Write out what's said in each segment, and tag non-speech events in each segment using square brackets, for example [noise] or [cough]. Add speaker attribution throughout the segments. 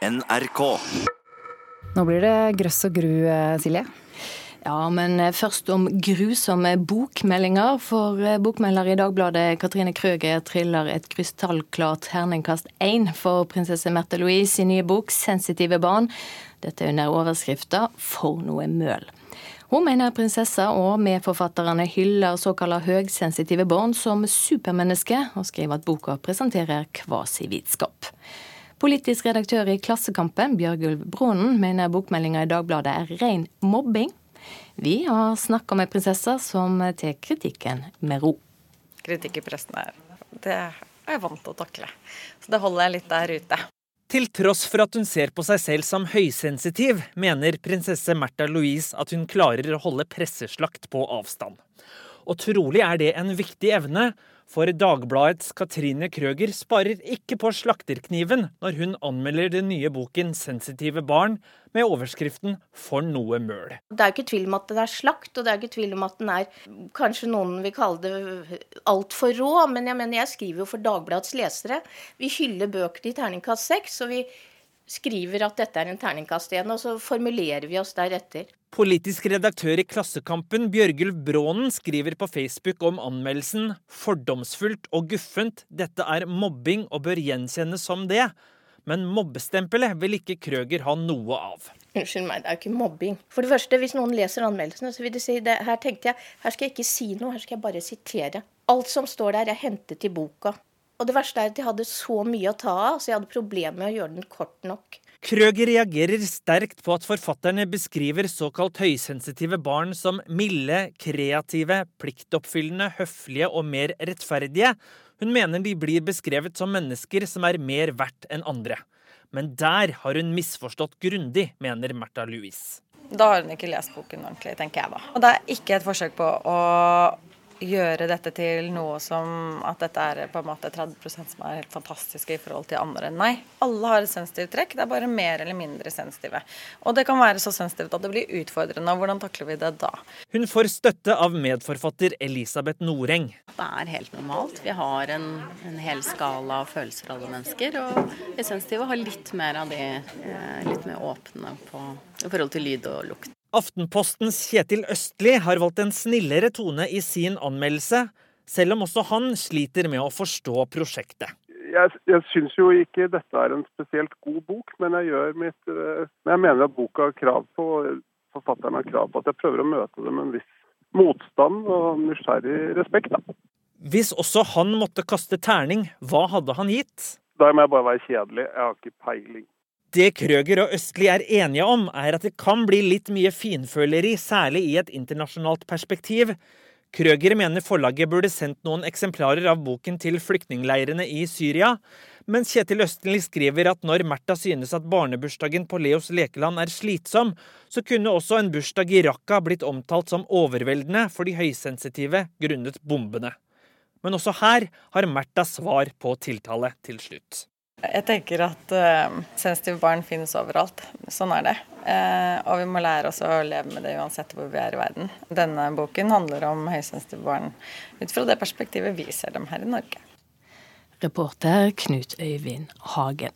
Speaker 1: NRK.
Speaker 2: Nå blir det grøss og gru, eh, Silje.
Speaker 3: Ja, men først om grusomme bokmeldinger. For bokmelder i Dagbladet Katrine Krøger triller et krystallklart herningkast én for prinsesse Märtha Louise i nye bok 'Sensitive barn'. Dette under overskrifta 'For noe møl'. Hun mener prinsessa og medforfatterne hyller såkalla høgsensitive barn som supermennesker, og skriver at boka presenterer kvasivitskap. Politisk redaktør i Klassekampen, Bjørgulv Brånen, mener bokmeldinga i Dagbladet er ren mobbing. Vi har snakka med prinsessa, som tar kritikken med ro.
Speaker 4: Kritikk i pressen er det er jeg vant til å takle. Så det holder jeg litt der ute.
Speaker 5: Til tross for at hun ser på seg selv som høysensitiv, mener prinsesse Märtha Louise at hun klarer å holde presseslakt på avstand. Og trolig er det en viktig evne, for Dagbladets Katrine Krøger sparer ikke på slakterkniven når hun anmelder den nye boken 'Sensitive barn' med overskriften 'For noe møl'.
Speaker 6: Det er jo ikke tvil om at den er slakt, og det er ikke tvil om at den er kanskje noen vil kalle det altfor rå, men jeg mener jeg skriver jo for Dagbladets lesere. Vi hyller bøkene i terningkast seks, og vi skriver at dette er en terningkast igjen, og så formulerer vi oss deretter.
Speaker 5: Politisk redaktør i Klassekampen, Bjørgulf Brånen, skriver på Facebook om anmeldelsen 'fordomsfullt og guffent'. Dette er mobbing og bør gjenkjennes som det. Men mobbestempelet vil ikke Krøger ha noe av.
Speaker 6: Unnskyld meg, det er jo ikke mobbing. For det første, hvis noen leser anmeldelsene, så vil de si det, her tenkte jeg, her skal jeg ikke si noe, her skal jeg bare sitere. Alt som står der, er hentet i boka. Og det verste er at jeg hadde så mye å ta av, så jeg hadde problemer med å gjøre den kort nok.
Speaker 5: Krøger reagerer sterkt på at forfatterne beskriver såkalt høysensitive barn som milde, kreative, pliktoppfyllende, høflige og mer rettferdige. Hun mener de blir beskrevet som mennesker som er mer verdt enn andre. Men der har hun misforstått grundig, mener Märtha Louise.
Speaker 4: Da har hun ikke lest boken ordentlig, tenker jeg da. Og det er ikke et forsøk på å gjøre dette til noe som at dette er på en måte 30% som er helt fantastiske i forhold til andre. Nei, alle har et sensitivt trekk, det er bare mer eller mindre sensitive. Og det kan være så sensitivt at det blir utfordrende. Hvordan takler vi det da?
Speaker 5: Hun får støtte av medforfatter Elisabeth Noreng.
Speaker 7: Det er helt normalt. Vi har en, en hel skala av følelser alle mennesker. Og de sensitive har litt mer av de eh, litt mer åpne på, i forhold til lyd og lukt.
Speaker 5: Aftenpostens Kjetil Østli har valgt en snillere tone i sin anmeldelse, selv om også han sliter med å forstå prosjektet.
Speaker 8: Jeg, jeg syns jo ikke dette er en spesielt god bok, men jeg, gjør mitt, eh, jeg mener at boka har krav på forfatteren har krav på at jeg prøver å møte det med en viss motstand og nysgjerrig respekt. Da.
Speaker 5: Hvis også han måtte kaste terning, hva hadde han gitt?
Speaker 8: Da må jeg bare være kjedelig. Jeg har ikke peiling.
Speaker 5: Det Krøger og Østli er enige om, er at det kan bli litt mye finføleri, særlig i et internasjonalt perspektiv. Krøger mener forlaget burde sendt noen eksemplarer av boken til flyktningleirene i Syria, mens Kjetil Østli skriver at når Märtha synes at barnebursdagen på Leos lekeland er slitsom, så kunne også en bursdag i Raqqa blitt omtalt som overveldende for de høysensitive grunnet bombene. Men også her har Märtha svar på tiltale til slutt.
Speaker 4: Jeg tenker at uh, sensitive barn finnes overalt. Sånn er det. Uh, og vi må lære oss å leve med det uansett hvor vi er i verden. Denne boken handler om høysensitive barn ut fra det perspektivet vi ser dem her i Norge.
Speaker 3: Reporter Knut Øyvind Hagen.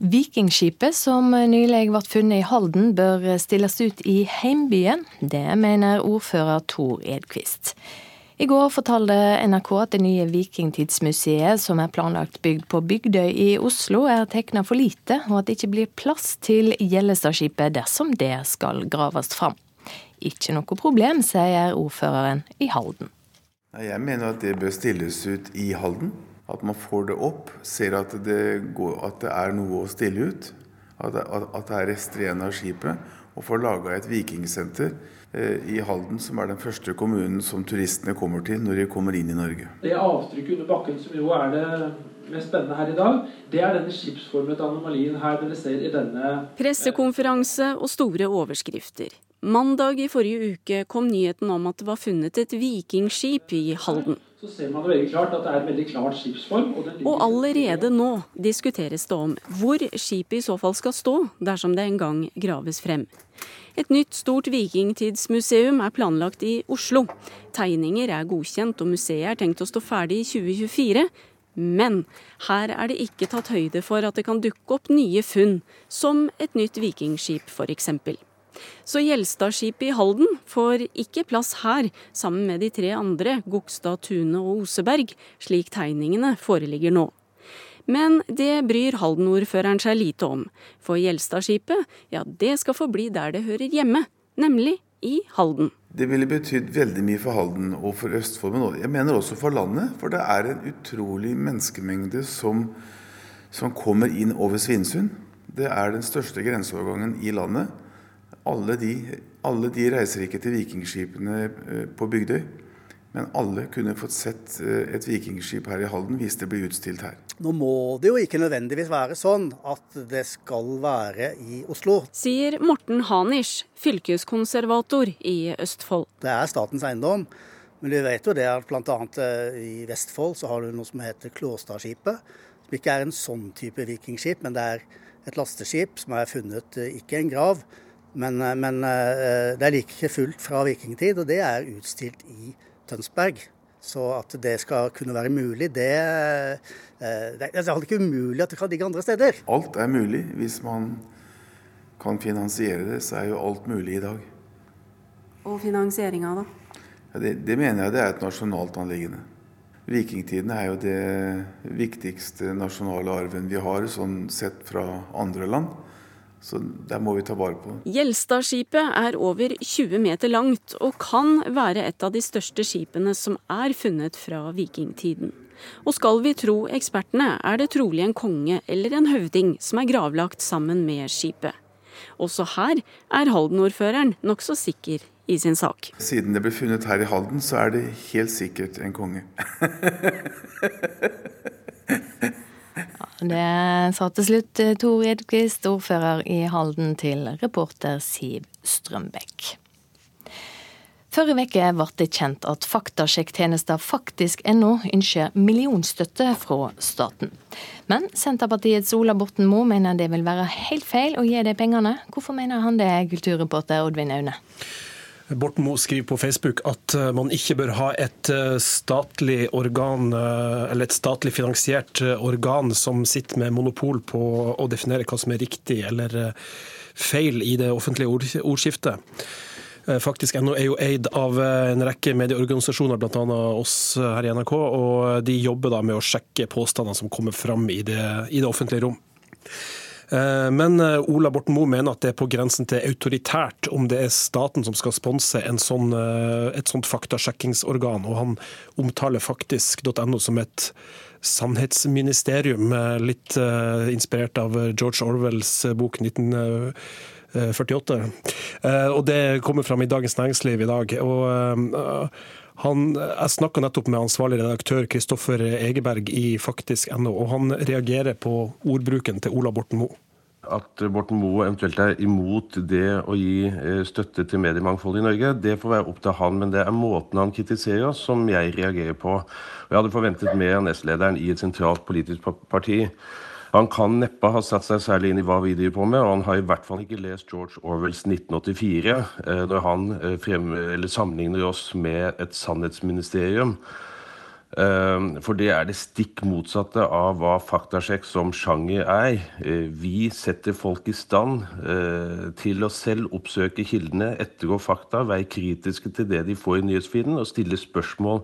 Speaker 3: Vikingskipet som nylig ble funnet i Halden, bør stilles ut i heimbyen. Det mener ordfører Tor Edquist. I går fortalte NRK at det nye Vikingtidsmuseet, som er planlagt bygd på Bygdøy i Oslo, er tegna for lite, og at det ikke blir plass til Gjellestadskipet dersom det skal graves fram. Ikke noe problem, sier ordføreren i Halden.
Speaker 9: Jeg mener at det bør stilles ut i Halden. At man får det opp, ser at det, går, at det er noe å stille ut. At det, at det er rester igjen av skipet. Og får laga et vikingsenter Eh, i Halden, som er den første kommunen som turistene kommer til når de kommer inn i Norge.
Speaker 10: Det avtrykket under bakken som jo er det mest spennende her i dag, det er denne skipsformede anomalien her dere ser i denne
Speaker 11: Pressekonferanse og store overskrifter. Mandag i forrige uke kom nyheten om at det var funnet et vikingskip i Halden.
Speaker 10: Så ser man veldig klart at det er en veldig klart skipsform.
Speaker 11: Og, og allerede nå diskuteres det om hvor skipet i så fall skal stå dersom det en gang graves frem. Et nytt stort vikingtidsmuseum er planlagt i Oslo. Tegninger er godkjent og museet er tenkt å stå ferdig i 2024. Men her er det ikke tatt høyde for at det kan dukke opp nye funn, som et nytt vikingskip f.eks. Så Gjelstadskipet i Halden får ikke plass her, sammen med de tre andre, Gokstad, Tune og Oseberg, slik tegningene foreligger nå. Men det bryr Halden-ordføreren seg lite om, for Gjelstadskipet, ja det skal få bli der det hører hjemme, nemlig i Halden.
Speaker 9: Det ville betydd veldig mye for Halden og for Østfold, men jeg mener også for landet. For det er en utrolig menneskemengde som, som kommer inn over Svinesund. Det er den største grenseovergangen i landet. Alle de, alle de reiser ikke til vikingskipene eh, på Bygdøy. Men alle kunne fått sett eh, et vikingskip her i Halden hvis det ble utstilt her.
Speaker 1: Nå må det jo ikke nødvendigvis være sånn at det skal være i Oslo.
Speaker 11: Sier Morten Hanisch, fylkeskonservator i Østfold.
Speaker 1: Det er statens eiendom. Men vi vet jo det at bl.a. Eh, i Vestfold så har du noe som heter Klåstadskipet. Som ikke er en sånn type vikingskip, men det er et lasteskip som er funnet ikke i en grav, men, men det er like fullt fra vikingtid, og det er utstilt i Tønsberg. Så at det skal kunne være mulig, det, eh, det er ikke umulig at det kan ligge andre steder.
Speaker 9: Alt er mulig. Hvis man kan finansiere det, så er jo alt mulig i dag.
Speaker 11: Og finansieringa, da?
Speaker 9: Ja, det, det, mener jeg det er et nasjonalt anliggende. Vikingtiden er jo det viktigste nasjonale arven vi har, sånn sett fra andre land. Så der må vi ta vare på.
Speaker 11: Gjelstadskipet er over 20 meter langt og kan være et av de største skipene som er funnet fra vikingtiden. Og skal vi tro ekspertene, er det trolig en konge eller en høvding som er gravlagt sammen med skipet. Også her er Halden-ordføreren nokså sikker i sin sak.
Speaker 9: Siden det ble funnet her i Halden, så er det helt sikkert en konge. [laughs]
Speaker 3: Det sa til slutt eh, Tor Edquist, ordfører i Halden, til reporter Siv Strømbekk. Forrige uke ble det kjent at faktasjekktjenesten faktisk.no ønsker millionstøtte fra staten. Men Senterpartiets Ola Borten Moe mener det vil være helt feil å gi de pengene. Hvorfor mener han det, kulturreporter Oddvin Aune?
Speaker 12: Borten Moe skriver på Facebook at eh, man ikke bør ha et eh, statlig organ, eh, eller et statlig finansiert organ som sitter med monopol på å definere hva som er riktig eller feil i det offentlige ordskiftet. Faktisk NO er jo eid av en rekke medieorganisasjoner, bl.a. oss her i NRK. og De jobber da med å sjekke påstandene som kommer fram i det, i det offentlige rom. Eh, men eh, Ola Borten Moe mener at det er på grensen til autoritært om det er staten som skal sponse sånn, eh, et sånt faktasjekkingsorgan. Og han omtaler faktisk.no som et sannhetsministerium, litt inspirert av George Orwells bok 1948. Og det kommer fram i Dagens Næringsliv i dag. og han, jeg snakka nettopp med ansvarlig redaktør Kristoffer Egeberg i faktisk.no, og han reagerer på ordbruken til Ola Borten Moe.
Speaker 13: At Borten Moe eventuelt er imot det å gi eh, støtte til mediemangfold i Norge, det får være opp til han. Men det er måten han kritiserer oss som jeg reagerer på. Jeg hadde forventet mer av nestlederen i et sentralt politisk parti. Han kan neppe ha satt seg særlig inn i hva vi driver på med, og han har i hvert fall ikke lest George Orwells 1984 eh, når han eh, frem, sammenligner oss med et sannhetsministerium. Eh, for det er det stikk motsatte av hva faktasjekk som sjanger er. Vi setter folk i stand til å selv oppsøke kildene, ettergå fakta, være kritiske til det de får i nyhetsfeeden, og stille spørsmål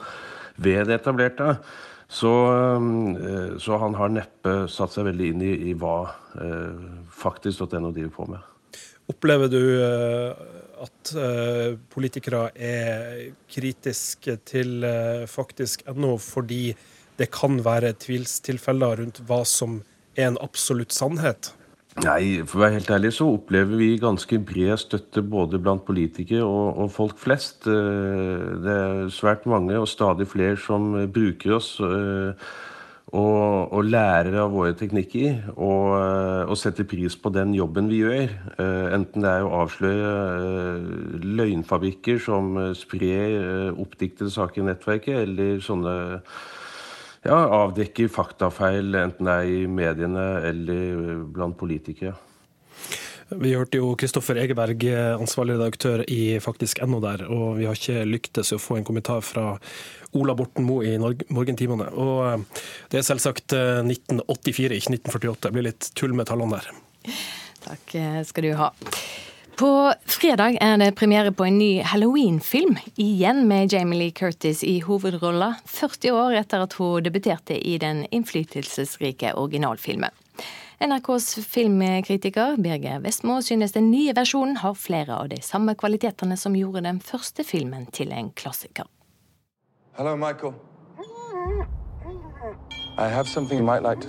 Speaker 13: ved det etablerte. Så, eh, så, han har neppe satt seg veldig inn i, i hva eh, faktisk.no driver på med.
Speaker 12: Opplever du eh, at politikere er kritiske til faktisk.no fordi det kan være tvilstilfeller rundt hva som er en absolutt sannhet?
Speaker 13: Nei, for å være helt ærlig så opplever vi ganske bred støtte både blant politikere og, og, folk flest. Eh, det er svært mange og stadig flere som bruker oss eh, og, og lærer av våre teknikker. Og, eh, og, setter pris på den jobben vi gjør. Enten det er å avsløre løgnfabrikker som sprer oppdiktede saker i nettverket, eller sånne ja, avdekker faktafeil, enten det er i mediene eller blant politikere.
Speaker 12: Vi hørte jo Kristoffer Egeberg, ansvarlig redaktør i faktisk ennå der, og vi har ikke lyktes å få en kommentar fra Ola Borten Moe i morgentimene. Og eh, det er selvsagt 1984, eh, ikke 1948. Det blir litt tull med tallene der.
Speaker 3: Takk eh, skal du ha. På fredag er det premiere på en ny Halloween-film, igjen med Jamie Lee Curtis i hovedrolla, 40 år etter at hun debuterte i den innflytelsesrike originalfilmen. NRKs filmkritiker Birger Vestmo synes den nye versjonen har flere av de samme kvalitetene som gjorde den første filmen til en klassiker.
Speaker 14: Hello, Michael. I have something you might like.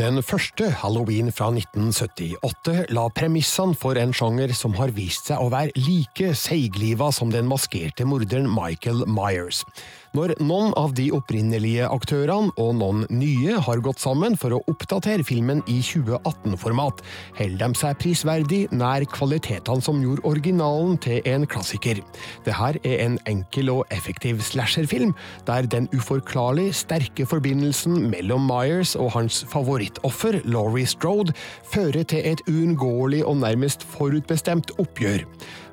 Speaker 15: Den første halloween fra 1978 la premissene for en sjanger som har vist seg å være like seigliva som den maskerte morderen Michael Myers. Når noen av de opprinnelige aktørene og noen nye har gått sammen for å oppdatere filmen i 2018-format, holder de seg prisverdig nær kvalitetene som gjorde originalen til en klassiker. Dette er en enkel og effektiv slasherfilm, der den uforklarlig sterke forbindelsen mellom Myers og hans favorittoffer, Laurie Strode, fører til et uunngåelig og nærmest forutbestemt oppgjør.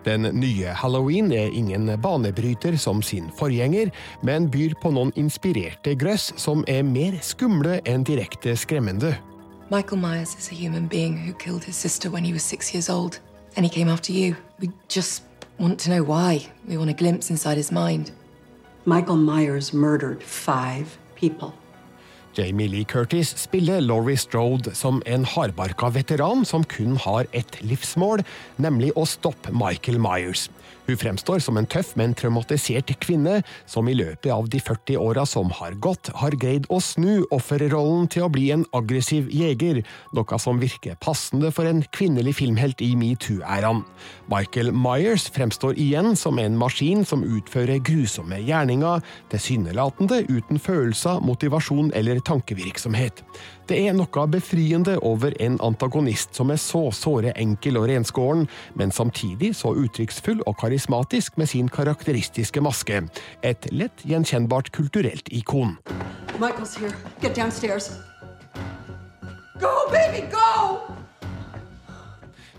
Speaker 15: Den nye halloween er ingen banebryter som sin forgjenger, men byr på noen inspirerte grøss som er mer skumle enn direkte skremmende.
Speaker 16: Michael Myers is a human being who killed his sister when he was six years old, and he came after you. We just want to know why. We want a glimpse inside his mind.
Speaker 17: Michael Myers murdered five people.
Speaker 15: Jamie Lee Curtis spiller Laurie Strode som en hardbarka veteran som kun har ett livsmål, nemlig å stoppe Michael Myers. Hun fremstår som en tøff, men traumatisert kvinne, som i løpet av de 40 åra som har gått, har greid å snu offerrollen til å bli en aggressiv jeger, noe som virker passende for en kvinnelig filmhelt i metoo-æraen. Michael Myers fremstår igjen som en maskin som utfører grusomme gjerninger, tilsynelatende uten følelser, motivasjon eller tankevirksomhet. Det er noe befriende over en antagonist som er så såre enkel og renskåren, men samtidig så uttrykksfull og karismatisk med sin karakteristiske maske. Et lett gjenkjennbart kulturelt ikon.
Speaker 17: Michael's here. Get downstairs. Go, baby, go!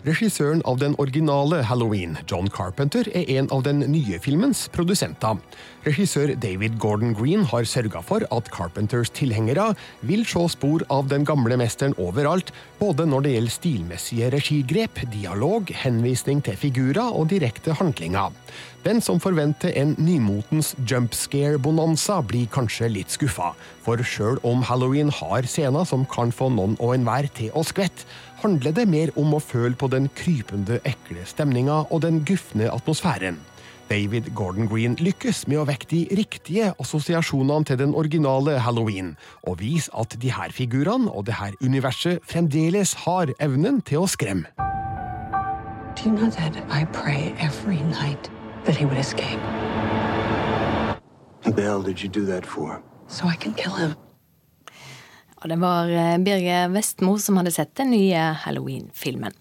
Speaker 15: Regissøren av den originale Halloween, John Carpenter, er en av den nye filmens produsenter. Regissør David Gordon Green har sørga for at Carpenters tilhengere vil se spor av den gamle mesteren overalt, både når det gjelder stilmessige regigrep, dialog, henvisning til figurer og direkte handlinger. Den som forventer en nymotens jump scare-bonanza, blir kanskje litt skuffa. For sjøl om halloween har scener som kan få noen og enhver til å skvette, handler det mer om å føle på den krypende, ekle stemninga og den gufne atmosfæren. David Gordon Green lykkes med å vekke de riktige assosiasjonene til den originale halloween, og vise at de her figurene og det her universet fremdeles har evnen til å skremme.
Speaker 16: Do you know that I pray every night that he would escape?
Speaker 14: What the hell did you do that for?
Speaker 16: So I can kill him.
Speaker 3: Ja, det var eh, Birger Vestmo som hadde sett den nye Halloween-filmen.